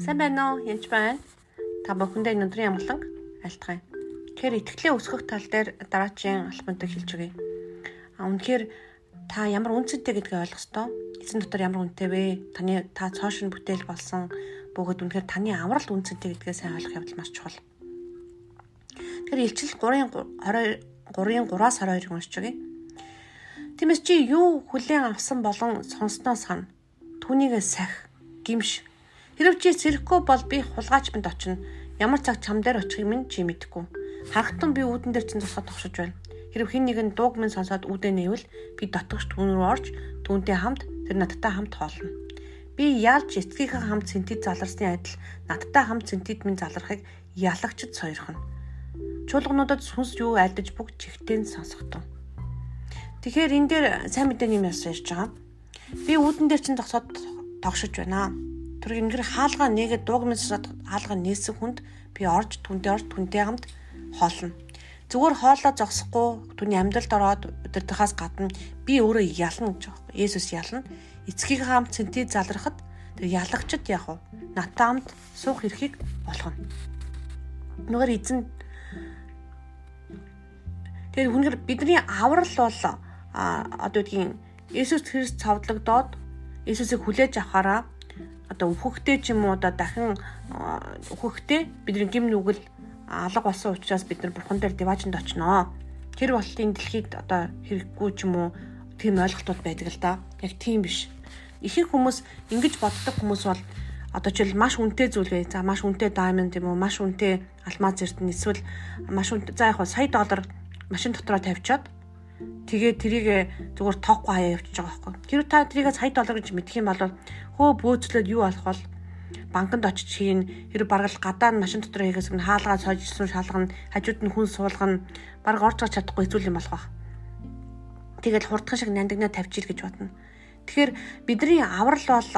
Сайн байна уу? Янч байна. Та бүхэндээ өнөөдрийн амгланг альтгая. Тэгэхээр итгэлээ өсгөх тал дээр дараачийн албантыг хэлж өгье. А үнэхээр та ямар үнцэнтэй гэдгийг ойлгох ёстой. Эзэн дотор ямар үнэтэй вэ? Таны та цоошин бүтээл болсон бөгөөд үнэхээр таны аврал үнцэнтэй гэдгээ сайн ойлгох явдал маш чухал. Тэгэхээр илчил 3-ын 20 3-ын 3-аас 22-ыг уншиж өгье. Тиймээс чи юу хүлээн авсан болон сонсноо сана. Түүнийгээ сах, гимш, Хэрв чи сэрэхгүй бол би хулгайч мэд очино. Ямар цаг чам дээр очихыг минь чи мэдэхгүй. Харахтун би үүдэн дээр чинь тусгад тогшож байна. Хэрв хэн нэгэн дууг минь сонсоод үүдээ нээвэл би дотгоч түүн рүү орж түүнтэй хамт тэр надтай хамт хоолно. Би яалж эцгийнхээ хамт сэнтид заларсны адил надтай хамт сэнтид минь залрахыг ялагчд сойрхно. Чуулгануудад сүнс юу айлдаж бүг чихтэн сонсогдов. Тэгэхээр энэ дээр сайн мэдээний юм ярьж байгаа. Би үүдэн дээр чинь тосоод тогшож байна. Тэр ингэр хаалгаа нээгээд дуугмсаад хаалгаа нээсэн хүнд би орж түндээ орж түнтэй хамт хоолно. Зүгээр хоолоо зогсохгүй түүний амьдралд ороод өдөртөхөөс гадна би өөрөө ялна гэж байна. Есүс ялна. Эцгийн хамт цэнтий залрахад тэр ялагчд яг уу натаа хамт суух эрхийг болгоно. Нүгээр эзэн тэр хүнээр бидний аврал бол одоо үгийн Есүс Христ цавдлагдоод Есүсийг хүлээж авахаараа одоо өөхөхтэй ч юм уу одоо дахин өөхөхтэй бидний гим нүгэл алга болсон учраас бид нар бурхан дээр диваажинд очноо. Тэр болтын дэлхийд одоо хэрэггүй ч юм уу тийм ойлголтууд байдаг л да. Яг тийм биш. Ихэнх хүмүүс ингэж боддог хүмүүс бол одоо жишээл маш үнэтэй зүйл бай. За маш үнэтэй diamond юм уу, маш үнэтэй алмаз эрдэнэ эсвэл маш үнэтэй за яг сая доллар машин дотроо тавьчаад тэгээ тэрийг зүгээр тоохгүй хаяа явчихж байгаа байхгүй. Хэрвээ та тэрийг сая доллар гэж мэдэх юм бол хөө бөөцлөөд юу болох бол банкнд очиж хийн хэрэг бараг л гадаа нь машин дотор хийгээс нь хаалгаа сойжсэн шалгана хажууд нь хүн суулгана бараг орж гарч чадахгүй зүйл юм болох ба. Тэгэл хурдхан шиг нандинаа тавьчих гэж бодно. Тэгэхээр бидний аврал бол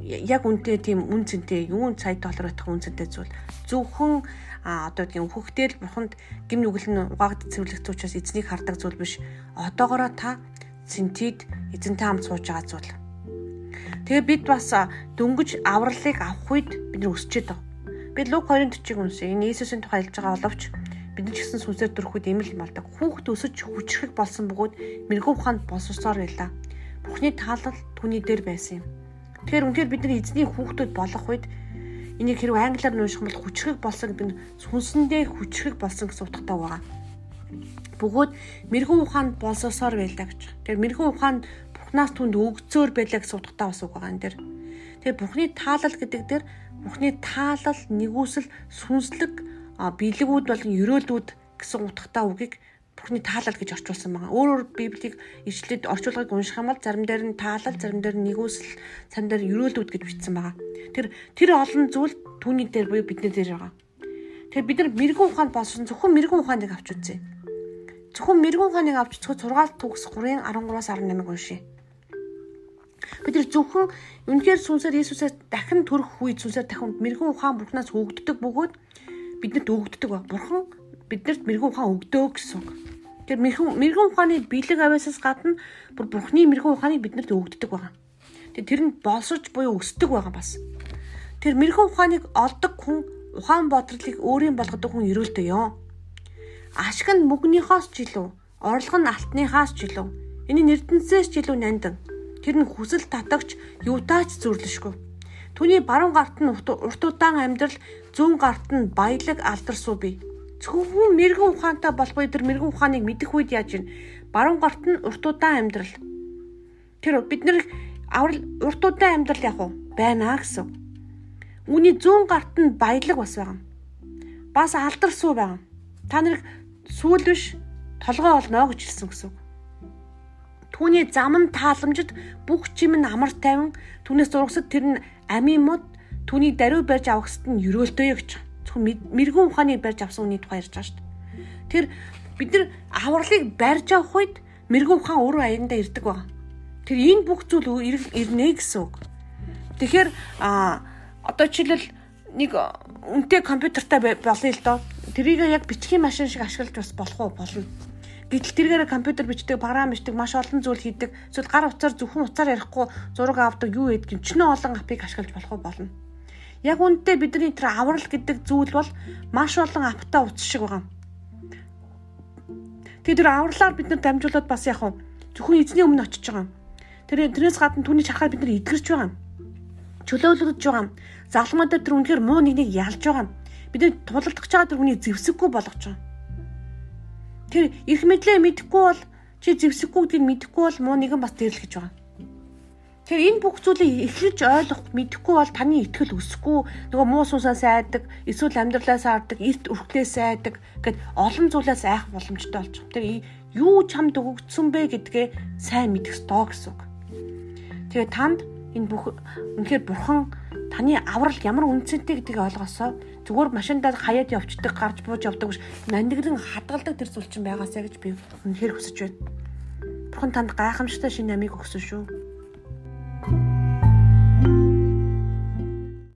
яг үнтэй тийм үн цэнтэй юун сая доллар байх үн цэнтэй зүйл зөвхөн одоо тийм хөхтөл бурханд гим нүгэл нь угаагд цэвэрлэх учраас эзнийг хардаг зүйл биш одоогороо та цэнтид эзэнтэй хамт сууж байгаа зүйл Тэгээ бид бас дөнгөж авралыг авах үед бид нар өсчээд байгаа. Би Лук 20:40-ыг уншия. Энэ Иесусийн тухай хэлж байгаа боловч бид нар ч гэсэн сүнсээр дөрөхөд эмэл малдаг. Хүүхэд өсөж хүчрэх болсон бөгөөд мэрэгүү ухаанд болсоор байлаа. Бурхны таалал түүний дээр байсан юм. Тэгэхээр үнэхээр бид нар эзний хүүхдүүд болох үед энийг хэрэг англиар нууших бол хүчрэх болсон гэдэг нь сүнсэндээ хүчрэх болсон гэсэн утгатай байгаа. Бөгөөд мэрэгүү ухаанд болсоосоор байлаа гэж. Тэгэхээр мэрэгүү ухаанд Бурхнаас түнд өгцөөр байлаа гэсэн утгатай бас үг байгаа энэ дэр. Тэгээ Бурхны таалал гэдэг дээр Бурхны таалал нэгүсэл сүнслэг бэлгүүд болон ерөөлүүд гэсэн утгатай үгийг Бурхны таалал гэж орчуулсан байгаа. Өөр өөр Библийг ишлээд орчуулгыг унших юм бол зарим дээр нь таалал, зарим дээр нь нэгүсэл, зарим дээр ерөөлүүд гэж бичсэн байгаа. Тэр тэр олон зүйл түүний дээр буюу бидний дээр байгаа. Тэгэхээр бид нар мэрэгэн ухаанд болсон зөвхөн мэрэгэн ухааныг авч үзье. Зөвхөн мэрэгэн ухааныг авч үзэхэд 6 төгс 3-ын 13-аас 18-ыг уншия. Бид нар зөвхөн үнэхээр сүнсээр Иесусээс дахин төрөх үед сүнсээр дахин мэрэгэн ухаан Бурханаас өгддөг бөгөөд биднэрт өгддөг ба Бурхан биднэрт мэрэгэн ухаан өгдөө гэсэн. Тэр мэрэгэн мэрэгэн ухааны бэлэг авяасаас гадна бүр Бурханы мэрэгэн ухааныг биднэрт өгддөг байгаа. Тэр тэр нь болсож буюу өсдөг байгаа бас. Тэр мэрэгэн ухааныг олдог хүн ухаан бодлыг өөрийн болгодог хүн өрөөлтөө ёо. Ашиг нь мөнгөнийхоос ч илүү, орлого нь алтныхаас ч илүү, энэ нэрдэнсээс ч илүү нандин Тэр нь хүсэл татагч юутаач зүрлэшгүй. Түүний баруун гарт нь урт удаан амьдрал, зүүн гарт нь баялаг алдарсуу бий. Зөвхөн мэрэгэн ухаантай болохгүй тэр мэрэгэн ухааныг мэдэх үед яаж ийн баруун гарт нь урт удаан амьдрал. Тэр бид нэр аврал урт удаан амьдрал яг уу байна гэсэн. Үүний зүүн гарт нь баялаг бас байгаа. Бас алдарсуу байгаа. Та нарыг сүүл биш толгой олно гэж хэлсэн гэсэн үг. Түүний зам нь тааламжид бүх чим нь амар тайван түүнээс зургасад тэр нь амийн мод түүний даруй барьж авахсад нь өрөөлтөөё гэж. Зөвхөн мэрэгүн ухааныг барьж авсан үний тухай ярьж байгаа шүү дээ. Тэр бид нар авралыг барьж авах үед мэрэгүн ухаан өөрөө аяндаа ирдэг байна. Тэр энэ бүх зүйл ирнэ гэсэн үг. Тэгэхээр а одоо жишээлбэл нэг үнэтэй компьютертай болъё л доо. Тэрийг яг бичгийн машин шиг ашиглаж бас болох уу болно. Гэтэл тэргээр компьютер бичдэг, програм бичдэг, маш олон зүйл хийдэг. Эсвэл гар утсаар зөвхөн утсаар ярихгүй зураг авдаг юу гэдэг чинь олон апыг ашиглаж болох болно. Яг үүндээ бидний тэр аврал гэдэг зүйл бол маш олон апта утас шиг байгаа. Тэгээд тэр авралаар бид нар дамжуулаад бас яг зөвхөн эзний өмнө очиж байгаа. Тэр тэрнээс гадна түүний чарахаар бид нар эдгэрч байгаа. Чөлөөлөгдөж байгаа. Залмаа дээр тэр үнэхээр муу нэгнийг ялж байгаа. Бид тулалдах чагаа тэр хүний зэвсэггүй болгож байгаа. Тэр их мэдлээ мэдэхгүй бол чи зэвсэггүй гэдгийг мэдэхгүй бол муу нэгэн бас дэрлэх гэж байгаа. Тэгэхээр энэ бүх зүйлийг эхлэж ойлгох мэдэхгүй бол таны итгэл өсөхгүй нөгөө муу сусаа сайдаг, эсвэл амьдралаас авдаг, эрт өрхлөөс айдаг гэд олон зүйлээс айх боломжтой болж байгаа. Тэр юу чамд өгөгдсөн бэ гэдгээ сайн мэдэх ёстой гэсэн үг. Тэгээ танд энэ бүх үнэхээр бурхан таны аврал ямар үнцэнтэй гэдгийг ойлгосоо зүгээр машиндаа хаяад явцдаг, гарч бууж явдаг биш нандиглан хадгалдаг тэр зүйл чинь байгаасаа гэж би үнэхээр хүсэж байна. Бурхан танд гайхамшигтай шинэ амийг өгсөн шүү.